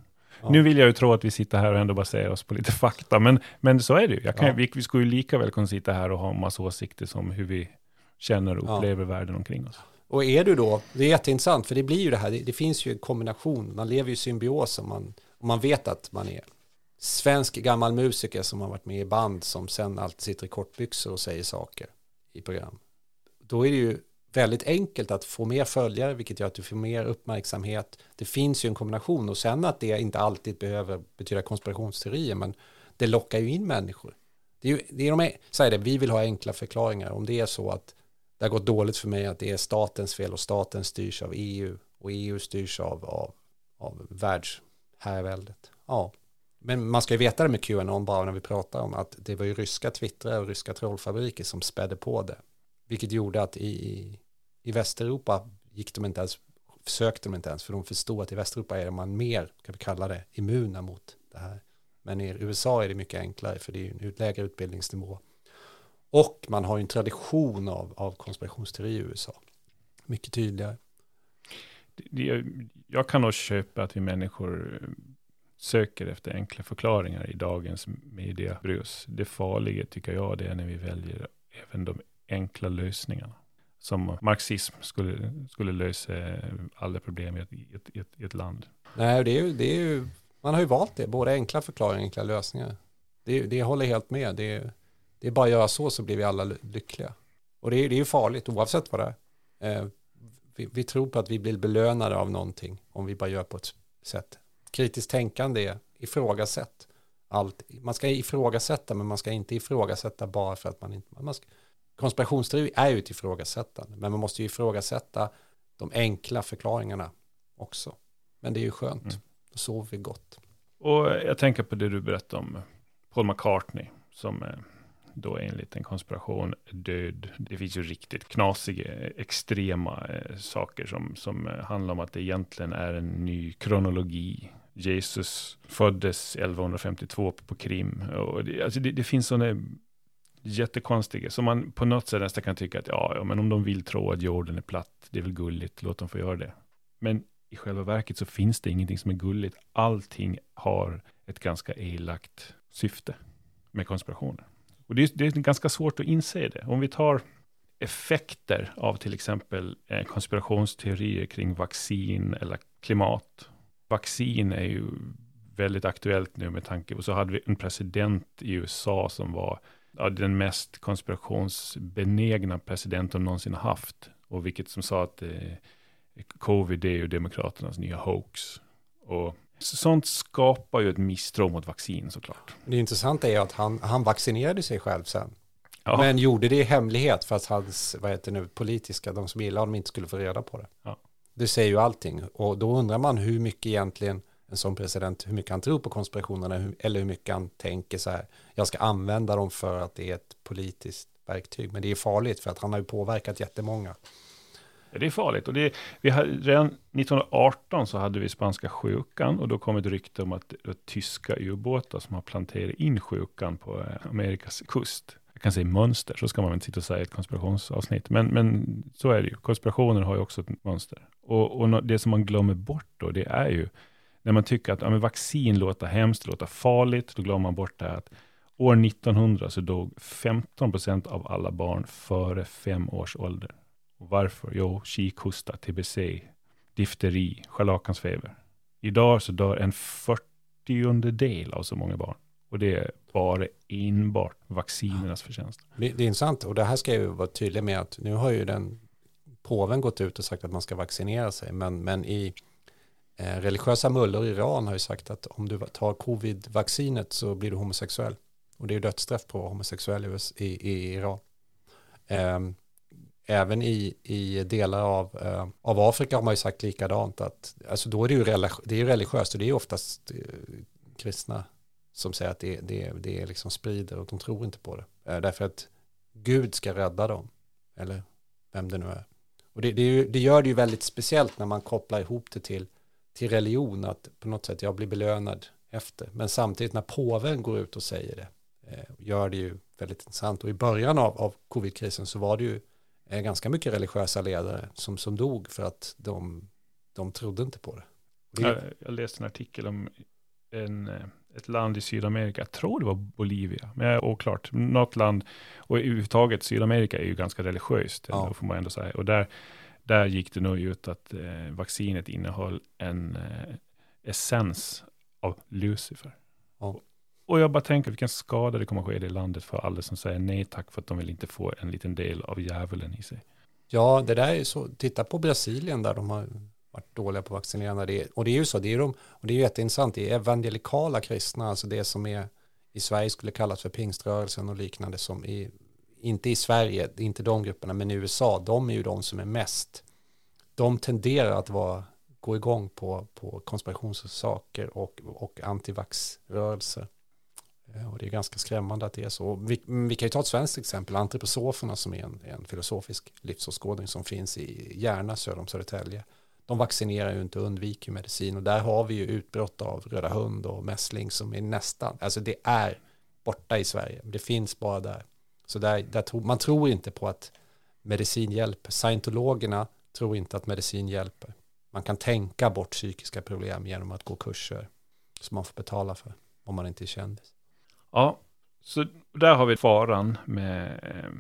Ja. Nu vill jag ju tro att vi sitter här och ändå baserar oss på lite fakta, men, men så är det ju. Jag kan, ja. vi, vi skulle ju lika väl kunna sitta här och ha en massa åsikter som hur vi känner och upplever ja. världen omkring oss. Och är du då, det är jätteintressant, för det blir ju det här, det, det finns ju en kombination, man lever ju i symbios om man, om man vet att man är svensk gammal musiker som har varit med i band som sen alltid sitter i kortbyxor och säger saker i program. Då är det ju väldigt enkelt att få mer följare, vilket gör att du får mer uppmärksamhet. Det finns ju en kombination och sen att det inte alltid behöver betyda konspirationsteorier, men det lockar ju in människor. Det är ju, det är de, säger det, vi vill ha enkla förklaringar. Om det är så att det har gått dåligt för mig, att det är statens fel och staten styrs av EU och EU styrs av, av, av världsherraväldet. Ja, men man ska ju veta det med Qanon bara när vi pratar om att det var ju ryska twittrar och ryska trollfabriker som spädde på det. Vilket gjorde att i, i i Västeuropa gick de inte ens, försökte de inte ens, för de förstod att i Västeuropa är man mer, kan vi kalla det, immuna mot det här. Men i USA är det mycket enklare, för det är ju en lägre utbildningsnivå. Och man har ju en tradition av, av konspirationsteori i USA. Mycket tydligare. Jag kan nog köpa att vi människor eh, söker efter enkla förklaringar i dagens mediebrus. Det farliga tycker jag det är när vi väljer även de enkla lösningarna. Som marxism skulle, skulle lösa eh, alla problem i ett, i ett, i ett, land. Nej, det är, ju, det är ju, man har ju valt det, både enkla förklaringar och enkla lösningar. Det, det håller helt med. Det, det är bara att göra så så blir vi alla lyckliga. Och det är, det är ju farligt oavsett vad det är. Eh, vi, vi, tror på att vi blir belönade av någonting om vi bara gör på ett sätt. Kritiskt tänkande är, ifrågasätt allt. Man ska ifrågasätta, men man ska inte ifrågasätta bara för att man inte... Man ska, konspirationsteori är ju ett ifrågasättande, men man måste ju ifrågasätta de enkla förklaringarna också. Men det är ju skönt, mm. då sover vi gott. Och jag tänker på det du berättade om Paul McCartney, som då enligt en konspiration död. Det finns ju riktigt knasiga, extrema eh, saker som, som handlar om att det egentligen är en ny kronologi. Jesus föddes 1152 på Krim. Och det, alltså det, det finns sådana jättekonstiga, som man på något sätt nästan kan tycka att ja, ja, men om de vill tro att jorden är platt, det är väl gulligt, låt dem få göra det. Men i själva verket så finns det ingenting som är gulligt. Allting har ett ganska elakt syfte med konspirationer. Och det är, det är ganska svårt att inse det. Om vi tar effekter av till exempel eh, konspirationsteorier kring vaccin eller klimat. Vaccin är ju väldigt aktuellt nu med tanke på så hade vi en president i USA som var ja, den mest konspirationsbenägna president de någonsin haft. Och vilket som sa att eh, covid är ju demokraternas nya hoax. Och Sånt skapar ju ett misstro mot vaccin såklart. Det intressanta är att han, han vaccinerade sig själv sen. Ja. Men gjorde det i hemlighet för att hans, vad heter nu, politiska, de som gillar honom inte skulle få reda på det. Ja. Det säger ju allting. Och då undrar man hur mycket egentligen en sån president, hur mycket han tror på konspirationerna eller hur mycket han tänker så här, jag ska använda dem för att det är ett politiskt verktyg. Men det är farligt för att han har ju påverkat jättemånga. Det är farligt. Och det, vi hade, redan 1918 så hade vi spanska sjukan och då kom ett rykte om att det var tyska ubåtar som har planterat in sjukan på eh, Amerikas kust. Jag kan säga mönster, så ska man inte sitta och säga ett konspirationsavsnitt. Men, men så är det ju. Konspirationer har ju också ett mönster. Och, och det som man glömmer bort då, det är ju när man tycker att ja, men vaccin låter hemskt, låter farligt, då glömmer man bort det här att år 1900 så dog 15 procent av alla barn före fem års ålder. Och varför? Jo, kikhosta, tbc, difteri, scharlakansfeber. Idag så dör en fyrtiondel av så många barn. Och det är bara enbart vaccinernas förtjänst. Det, det är intressant och det här ska jag ju vara tydlig med att nu har ju den påven gått ut och sagt att man ska vaccinera sig. Men, men i Eh, religiösa mullor i Iran har ju sagt att om du tar covid-vaccinet så blir du homosexuell. Och det är dödsstraff på homosexuell i, i, i Iran. Um, även i, i delar av, eh, av Afrika har man ju sagt likadant att alltså då är det ju religi det är religiöst och det är oftast eh, kristna som säger att det, det, det är liksom sprider och de tror inte på det. Därför att Gud ska rädda dem, eller vem det nu är. Och det, det, är ju, det, gör det ju väldigt speciellt när man kopplar ihop det till, till religion, att på något sätt jag blir belönad efter. Men samtidigt när påven går ut och säger det, eh, gör det ju väldigt intressant. Och i början av, av covid-krisen så var det ju ganska mycket religiösa ledare som, som dog för att de, de trodde inte på det. det jag, jag läste en artikel om en, eh, ett land i Sydamerika, jag tror det var Bolivia, men jag är oklart, något land, och överhuvudtaget Sydamerika är ju ganska religiöst, ja. får man ändå säga, och där, där gick det nog ut att eh, vaccinet innehöll en eh, essens av Lucifer. Ja. Och jag bara tänker vilken skada det kommer att ske i det landet för alla som säger nej tack för att de vill inte få en liten del av djävulen i sig. Ja, det där är så. Titta på Brasilien där de har varit dåliga på vaccinerande. Och det är ju så, det är de, och det är ju jätteintressant, det är evangelikala kristna, alltså det som är i Sverige skulle kallas för pingströrelsen och liknande som i, inte i Sverige, inte de grupperna, men i USA, de är ju de som är mest, de tenderar att vara, gå igång på, på konspirationssaker och, och antivaxrörelser. Eh, och det är ganska skrämmande att det är så. Vi, vi kan ju ta ett svenskt exempel, antroposoferna som är en, en filosofisk livsåskådning som finns i Järna söder om Södertälje. De vaccinerar ju inte och undviker medicin och där har vi ju utbrott av röda hund och mässling som är nästan, alltså det är borta i Sverige, det finns bara där. Så där, där tro, man tror inte på att medicin hjälper. Scientologerna tror inte att medicin hjälper. Man kan tänka bort psykiska problem genom att gå kurser som man får betala för om man inte är kändis. Ja, så där har vi faran med eh,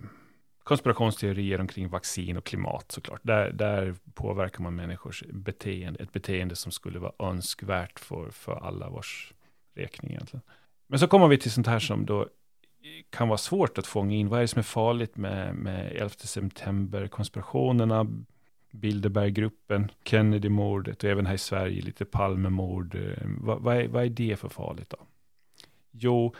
konspirationsteorier omkring vaccin och klimat såklart. Där, där påverkar man människors beteende, ett beteende som skulle vara önskvärt för, för alla vars räkning egentligen. Men så kommer vi till sånt här som då kan vara svårt att fånga in. Vad är det som är farligt med, med 11 september-konspirationerna? Bilderberggruppen, Kennedy-mordet och även här i Sverige lite Palmemord. Vad, vad, är, vad är det för farligt då? Jo,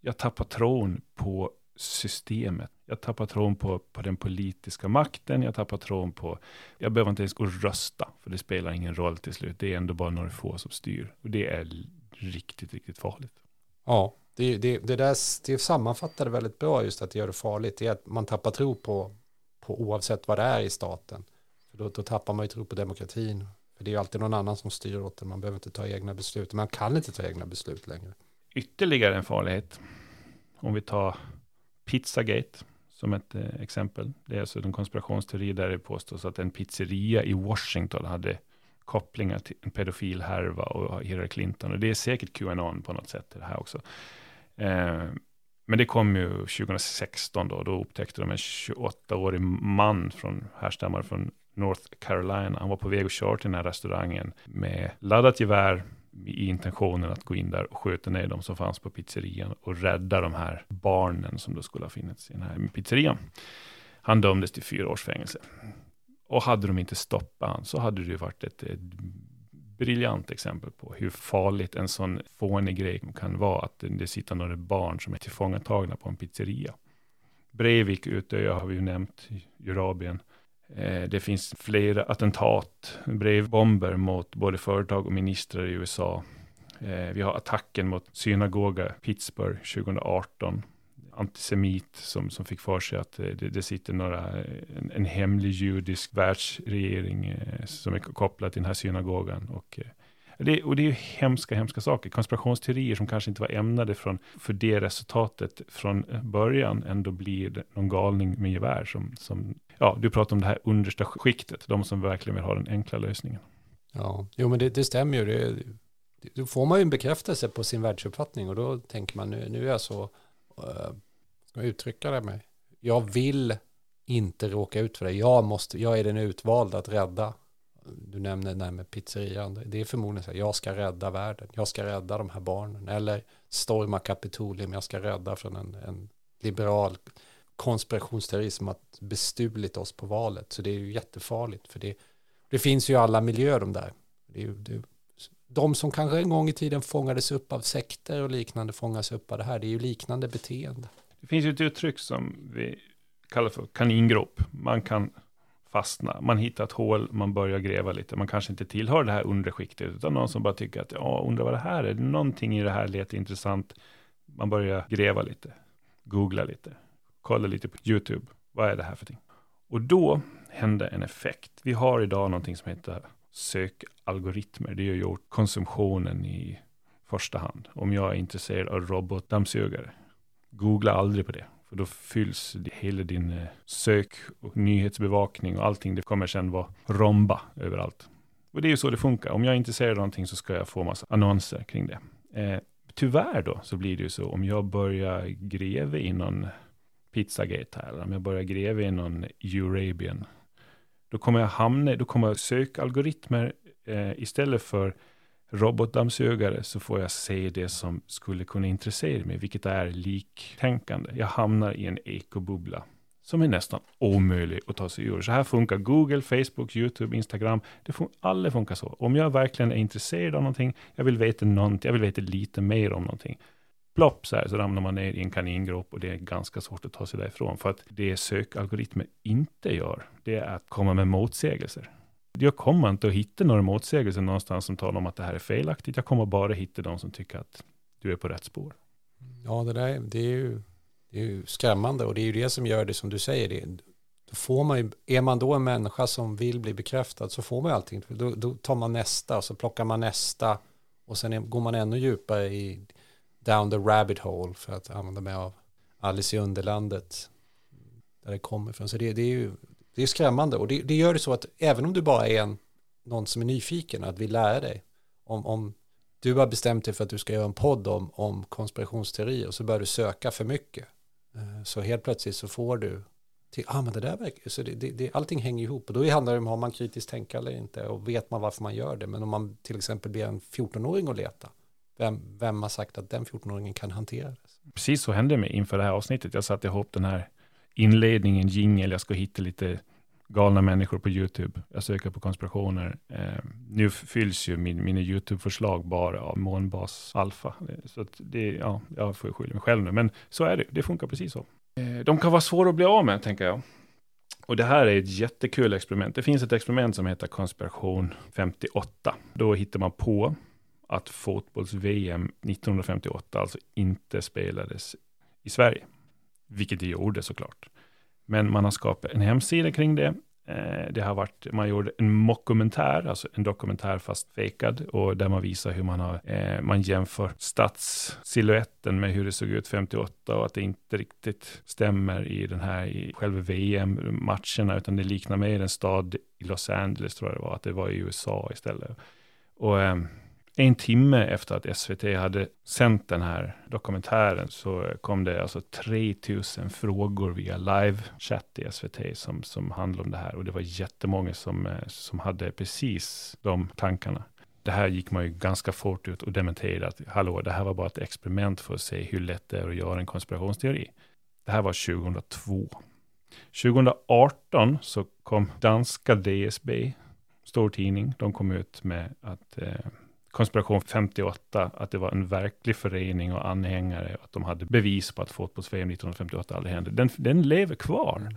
jag tappar tron på systemet. Jag tappar tron på, på den politiska makten. Jag tappar tron på, jag behöver inte ens gå och rösta, för det spelar ingen roll till slut. Det är ändå bara några få som styr. Och det är riktigt, riktigt farligt. Ja, det, det, det, där, det sammanfattar det väldigt bra just att det gör det farligt. Det är att man tappar tro på, på oavsett vad det är i staten. För då, då tappar man ju tro på demokratin. För det är ju alltid någon annan som styr åt det. Man behöver inte ta egna beslut. Man kan inte ta egna beslut längre. Ytterligare en farlighet. Om vi tar Pizzagate som ett eh, exempel. Det är alltså en konspirationsteori där det påstås att en pizzeria i Washington hade kopplingar till en pedofil härva och Hillary Clinton. Och det är säkert QAnon på något sätt det här också. Eh, men det kom ju 2016 då, då upptäckte de en 28-årig man från, härstammar från North Carolina. Han var på väg att köra till den här restaurangen med laddat gevär i intentionen att gå in där och skjuta ner de som fanns på pizzerian och rädda de här barnen som då skulle ha funnits i den här pizzerian. Han dömdes till fyra års fängelse. Och hade de inte stoppat han så hade det ju varit ett, ett briljant exempel på hur farligt en sån fånig grej kan vara. Att det sitter några barn som är tillfångatagna på en pizzeria. Breivik, Utöja har vi ju nämnt, i Arabien. Eh, det finns flera attentat, brevbomber mot både företag och ministrar i USA. Eh, vi har attacken mot synagoga Pittsburgh 2018 antisemit som, som fick för sig att eh, det, det sitter några, eh, en, en, hemlig judisk världsregering eh, som är kopplad till den här synagogan. Och, eh, det, och det är ju hemska, hemska saker. Konspirationsteorier som kanske inte var ämnade från, för det resultatet från eh, början ändå blir någon galning med gevär som, som ja, du pratar om det här understa skiktet, de som verkligen vill ha den enkla lösningen. Ja, jo men det, det stämmer ju. Det, då får man ju en bekräftelse på sin världsuppfattning och då tänker man nu, nu är jag så uh, ska jag uttrycka det med? Jag vill inte råka ut för det. Jag, måste, jag är den utvalda att rädda. Du nämner det här med pizzerian. Det är förmodligen så här, jag ska rädda världen. Jag ska rädda de här barnen. Eller storma Kapitolium. Jag ska rädda från en, en liberal konspirationsteori som har bestulit oss på valet. Så det är ju jättefarligt. För det, det finns ju alla miljöer de där. Det är, det, de som kanske en gång i tiden fångades upp av sekter och liknande fångas upp av det här. Det är ju liknande beteende. Det finns ju ett uttryck som vi kallar för kaningrop. Man kan fastna, man hittar ett hål, man börjar gräva lite. Man kanske inte tillhör det här undre skiktet, utan någon som bara tycker att ja, undrar vad det här är. Någonting i det här lät intressant. Man börjar gräva lite, googla lite, kolla lite på YouTube. Vad är det här för ting? Och då hände en effekt. Vi har idag någonting som heter sökalgoritmer. Det är ju gjort konsumtionen i första hand. Om jag är intresserad av robotdammsugare, googla aldrig på det. För då fylls hela din eh, sök och nyhetsbevakning och allting. Det kommer sen vara romba överallt. Och det är ju så det funkar. Om jag är intresserad av någonting så ska jag få massa annonser kring det. Eh, tyvärr då så blir det ju så om jag börjar gräva i någon pizzagate här, eller om jag börjar gräva i någon Eurabian, då kommer jag hamna, då kommer sökalgoritmer eh, istället för robotdammsugare så får jag se det som skulle kunna intressera mig, vilket är liktänkande. Jag hamnar i en ekobubbla som är nästan omöjlig att ta sig ur. Så här funkar Google, Facebook, YouTube, Instagram. Det fun alla funkar så. Om jag verkligen är intresserad av någonting, jag vill veta någonting, jag vill veta lite mer om någonting. Plopp så här så ramlar man ner i en kaningrop och det är ganska svårt att ta sig därifrån. För att det sökalgoritmer inte gör, det är att komma med motsägelser. Jag kommer inte att hitta några motsägelser någonstans som talar om att det här är felaktigt. Jag kommer bara hitta de som tycker att du är på rätt spår. Ja, det där det är, ju, det är ju skrämmande och det är ju det som gör det som du säger. Det, då får man ju, är man då en människa som vill bli bekräftad så får man ju allting. Då, då tar man nästa och så plockar man nästa och sen går man ännu djupare i down the rabbit hole för att använda mig av Alice i Underlandet där det kommer ifrån. Så det, det är ju det är skrämmande och det, det, gör det så att även om du bara är en, någon som är nyfiken att vill lära dig om, om du har bestämt dig för att du ska göra en podd om, om konspirationsteorier och så börjar du söka för mycket eh, så helt plötsligt så får du till, ah men det där verkar, så det, det, det, allting hänger ihop och då handlar det om har man kritiskt tänka eller inte och vet man varför man gör det men om man till exempel ber en 14-åring att leta vem, vem har sagt att den 14-åringen kan hantera det? Precis så hände mig inför det här avsnittet. Jag satte ihop den här inledningen, jingel, jag ska hitta lite galna människor på YouTube. Jag söker på konspirationer. Eh, nu fylls ju min, mina YouTube-förslag bara av månbas alfa. Eh, så att det, ja, jag får skylla mig själv nu, men så är det. Det funkar precis så. Eh, de kan vara svåra att bli av med, tänker jag. Och det här är ett jättekul experiment. Det finns ett experiment som heter konspiration 58. Då hittar man på att fotbolls-VM 1958 alltså inte spelades i Sverige. Vilket det gjorde såklart. Men man har skapat en hemsida kring det. Eh, det har varit, man gjorde en mockumentär, alltså en dokumentär fast fejkad, och där man visar hur man har, eh, man jämför stadssiluetten med hur det såg ut 58 och att det inte riktigt stämmer i den här, i själva VM-matcherna, utan det liknar mer en stad i Los Angeles, tror jag det var, att det var i USA istället. Och eh, en timme efter att SVT hade sänt den här dokumentären så kom det alltså 3000 frågor via livechatt i SVT som, som handlade om det här. Och det var jättemånga som, eh, som hade precis de tankarna. Det här gick man ju ganska fort ut och dementerade att hallå, det här var bara ett experiment för att se hur lätt det är att göra en konspirationsteori. Det här var 2002. 2018 så kom danska DSB, stor tidning, de kom ut med att eh, konspiration 58, att det var en verklig förening och anhängare, att de hade bevis på att fotbolls-VM 1958 aldrig hände. Den, den lever kvar.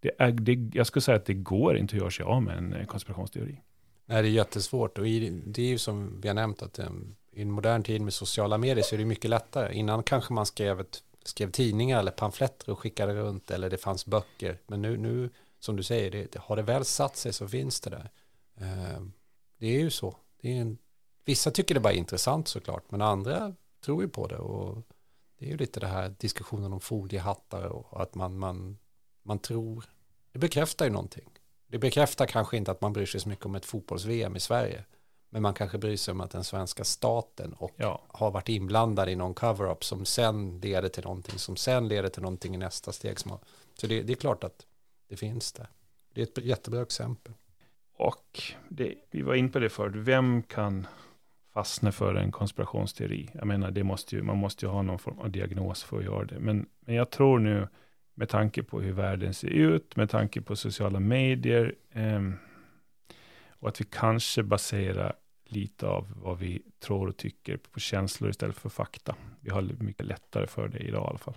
Det är, det, jag skulle säga att det går inte att göra sig av med en eh, konspirationsteori. Nej, det är jättesvårt och i, det är ju som vi har nämnt att um, i en modern tid med sociala medier så är det mycket lättare. Innan kanske man skrev, ett, skrev tidningar eller pamfletter och skickade runt eller det fanns böcker. Men nu, nu som du säger, det, har det väl satt sig så finns det där. Uh, det är ju så. Det är en Vissa tycker det bara är intressant såklart, men andra tror ju på det. Och det är ju lite det här diskussionen om foliehattar och att man, man, man tror. Det bekräftar ju någonting. Det bekräftar kanske inte att man bryr sig så mycket om ett fotbolls-VM i Sverige. Men man kanske bryr sig om att den svenska staten och ja. har varit inblandad i någon cover-up som sen leder till någonting som sen leder till någonting i nästa steg. så det, det är klart att det finns det. Det är ett jättebra exempel. Och det, vi var in på det förut, vem kan fastna för en konspirationsteori. Jag menar, det måste ju, man måste ju ha någon form av diagnos för att göra det. Men, men jag tror nu, med tanke på hur världen ser ut, med tanke på sociala medier, eh, och att vi kanske baserar lite av vad vi tror och tycker på känslor istället för fakta. Vi har mycket lättare för det idag i alla fall.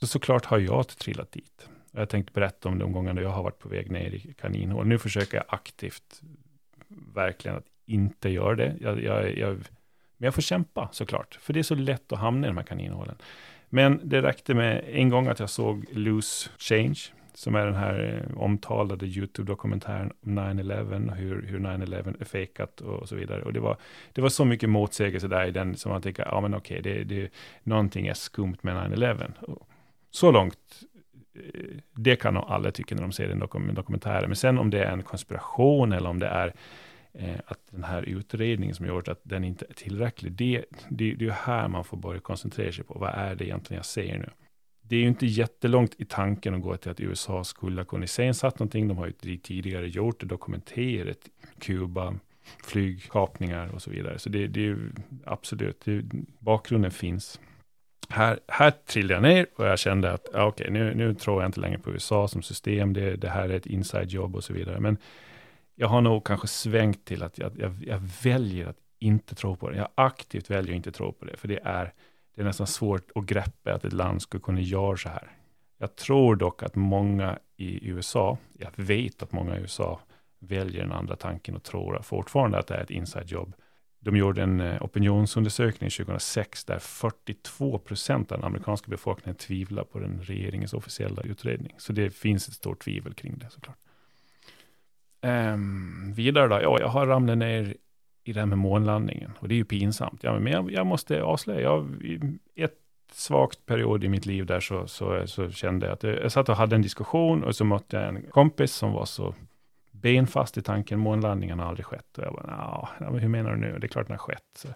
Så såklart har jag trillat dit. Jag tänkte berätta om de gångerna jag har varit på väg ner i kaninhål. Nu försöker jag aktivt verkligen att inte gör det. Jag, jag, jag, men jag får kämpa såklart, för det är så lätt att hamna i de här kaninhålen. Men det räckte med en gång att jag såg Loose Change, som är den här eh, omtalade YouTube-dokumentären om 9-11, hur, hur 9-11 är fejkat och så vidare. Och det var, det var så mycket motsägelse där i den som man tänker, ja men okej, det, det, någonting är skumt med 9-11. Så långt, eh, det kan nog alla tycka när de ser den dokumentären. Men sen om det är en konspiration eller om det är eh, att den här utredningen som gjort att den inte är tillräcklig, det, det, det är här man får börja koncentrera sig på, vad är det egentligen jag ser nu? Det är ju inte jättelångt i tanken att gå till att USA skulle ha kunnat iscensatt någonting. De har ju tidigare gjort det, dokumenterat Kuba, flygkapningar och så vidare. Så det, det är ju absolut, det, bakgrunden finns. Här, här trillade jag ner och jag kände att ja, okej, nu, nu tror jag inte längre på USA som system. Det, det här är ett inside jobb och så vidare. Men jag har nog kanske svängt till att jag, jag, jag, väljer att inte tro på det. Jag aktivt väljer att inte tro på det, för det är, det är nästan svårt att greppa att ett land skulle kunna göra så här. Jag tror dock att många i USA, jag vet att många i USA väljer den andra tanken och tror fortfarande att det är ett inside job. De gjorde en eh, opinionsundersökning 2006 där 42 procent av den amerikanska befolkningen tvivlar på den regeringens officiella utredning. Så det finns ett stort tvivel kring det såklart. Um, vidare då, ja, jag har ramlat ner i det här med månlandningen och det är ju pinsamt. Ja, men jag, jag måste avslöja, jag, i ett svagt period i mitt liv där så, så, så kände jag att jag, jag satt och hade en diskussion och så mötte jag en kompis som var så benfast i tanken, månlandningen har aldrig skett. Och jag bara, ja, hur menar du nu? Det är klart den har skett. Så,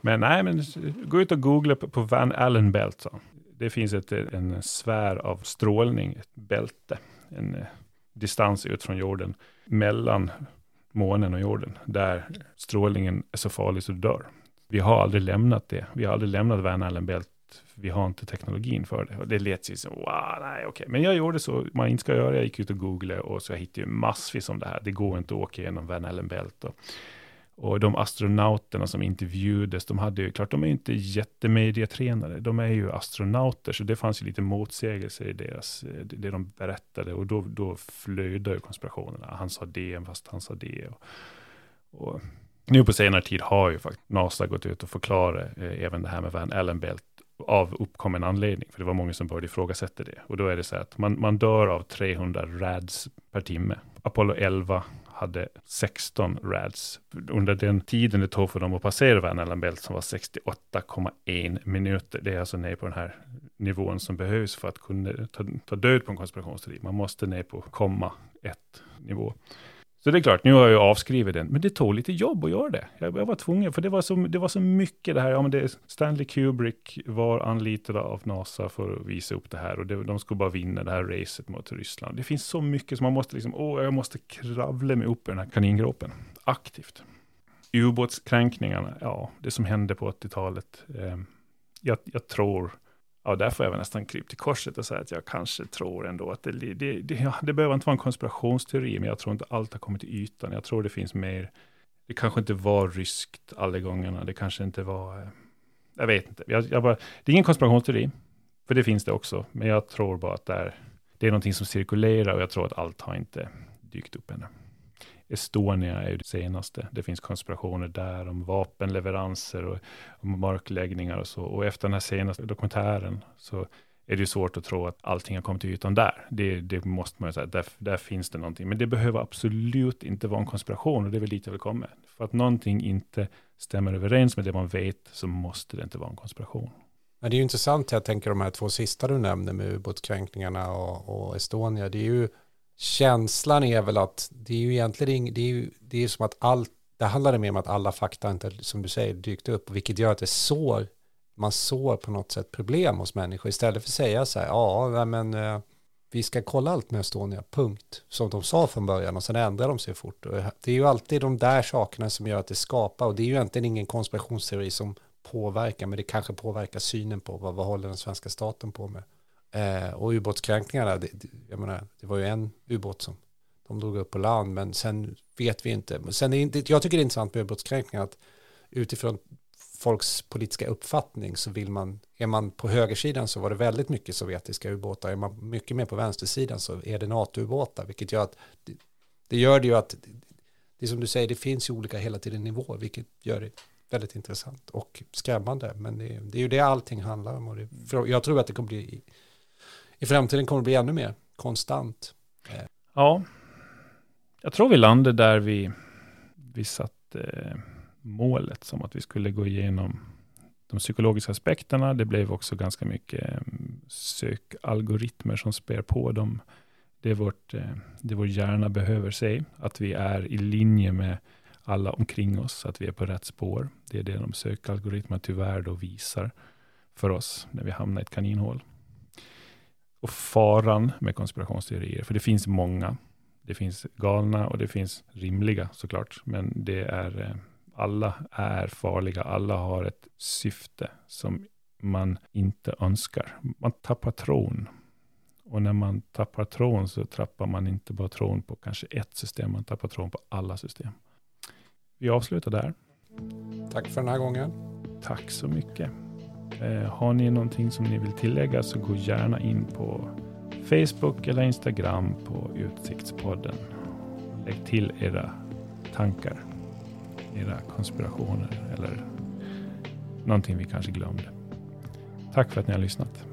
men nej, men gå ut och googla på, på Van Allen Belt. Så. Det finns ett, en sfär av strålning, ett bälte, en eh, distans ut från jorden mellan månen och jorden, där strålningen är så farlig så du dör. Vi har aldrig lämnat det. Vi har aldrig lämnat Van Allen Belt vi har inte teknologin för det. Och det lät ju som, wow, nej, okej. Men jag gjorde så man inte ska göra. Jag gick ut och googlade och så jag hittade ju massvis om det här. Det går inte att åka genom Van Allen Belt. Och, de astronauterna som intervjuades, de hade ju, klart de är ju inte jättemediatränade, de är ju astronauter, så det fanns ju lite motsägelser i deras, eh, det de berättade, och då, då flödade ju konspirationerna. Han sa det, fast han sa det. Och, och nu på senare tid har ju faktiskt NASA gått ut och förklarat eh, även det här med Van Allen Belt av uppkommen anledning, för det var många som började ifrågasätta det. Och då är det så att man, man dör av 300 rads per timme. Apollo 11 hade 16 rads. Under den tiden det tog för dem att passera Van Allen Belt som var 68,1 minuter. Det är alltså ner på den här nivån som behövs för att kunna ta, ta död på en konspirationsteori. Man måste ner på komma ett nivå. Så det är klart, nu har jag avskrivit den, men det tog lite jobb att göra det. Jag, jag var tvungen, för det var, så, det var så mycket det här, ja men det, Stanley Kubrick var anlitad av NASA för att visa upp det här och det, de skulle bara vinna det här racet mot Ryssland. Det finns så mycket som man måste liksom, åh, jag måste kravla mig upp i den här kaningropen, aktivt. Ubåtskränkningarna, ja, det som hände på 80-talet, eh, jag, jag tror Ja, där får jag väl nästan kryp till korset och säga att jag kanske tror ändå att det, det, det, ja, det behöver inte vara en konspirationsteori, men jag tror inte allt har kommit till ytan. Jag tror det finns mer, det kanske inte var ryskt alla gångerna, det kanske inte var, eh, jag vet inte. Jag, jag bara, det är ingen konspirationsteori, för det finns det också, men jag tror bara att det är, det är någonting som cirkulerar och jag tror att allt har inte dykt upp ännu. Estonia är ju det senaste. Det finns konspirationer där om vapenleveranser och om markläggningar och så. Och efter den här senaste dokumentären så är det ju svårt att tro att allting har kommit till ytan där. Det, det måste man ju säga, där, där finns det någonting. Men det behöver absolut inte vara en konspiration och det är väl dit jag vill komma. För att någonting inte stämmer överens med det man vet så måste det inte vara en konspiration. Men det är ju intressant, jag tänker de här två sista du nämner med ubåtskränkningarna och, och Estonia. Det är ju känslan är väl att det är ju egentligen det är, ju, det är som att allt, det handlar mer om att alla fakta inte, som du säger, dykt upp, vilket gör att det sår, man sår på något sätt problem hos människor istället för att säga så här, ja, men eh, vi ska kolla allt med Estonia, punkt, som de sa från början och sen ändrar de sig fort. Och det är ju alltid de där sakerna som gör att det skapar, och det är ju egentligen ingen konspirationsteori som påverkar, men det kanske påverkar synen på vad, vad håller den svenska staten på med. Eh, och ubåtskränkningarna, det, jag menar, det var ju en ubåt som de drog upp på land, men sen vet vi inte. Men sen är jag tycker det är intressant med ubåtskränkningar att utifrån folks politiska uppfattning så vill man, är man på högersidan så var det väldigt mycket sovjetiska ubåtar, är man mycket mer på vänstersidan så är det NATO-ubåtar, vilket gör att det, det gör det ju att det är som du säger, det finns ju olika hela tiden nivåer, vilket gör det väldigt intressant och skrämmande. Men det, det är ju det allting handlar om. Och det, jag tror att det kommer bli i framtiden kommer det bli ännu mer konstant. Ja, jag tror vi landade där vi, vi satte eh, målet som att vi skulle gå igenom de psykologiska aspekterna. Det blev också ganska mycket eh, sökalgoritmer som spär på dem. Det, är vårt, eh, det vår hjärna behöver se, att vi är i linje med alla omkring oss, att vi är på rätt spår. Det är det de sökalgoritmerna tyvärr då visar för oss när vi hamnar i ett kaninhål och faran med konspirationsteorier. För det finns många. Det finns galna och det finns rimliga såklart. Men det är, eh, alla är farliga. Alla har ett syfte som man inte önskar. Man tappar tron. Och när man tappar tron så tappar man inte bara tron på kanske ett system, man tappar tron på alla system. Vi avslutar där. Tack för den här gången. Tack så mycket. Eh, har ni någonting som ni vill tillägga så gå gärna in på Facebook eller Instagram på Utsiktspodden. Lägg till era tankar, era konspirationer eller någonting vi kanske glömde. Tack för att ni har lyssnat.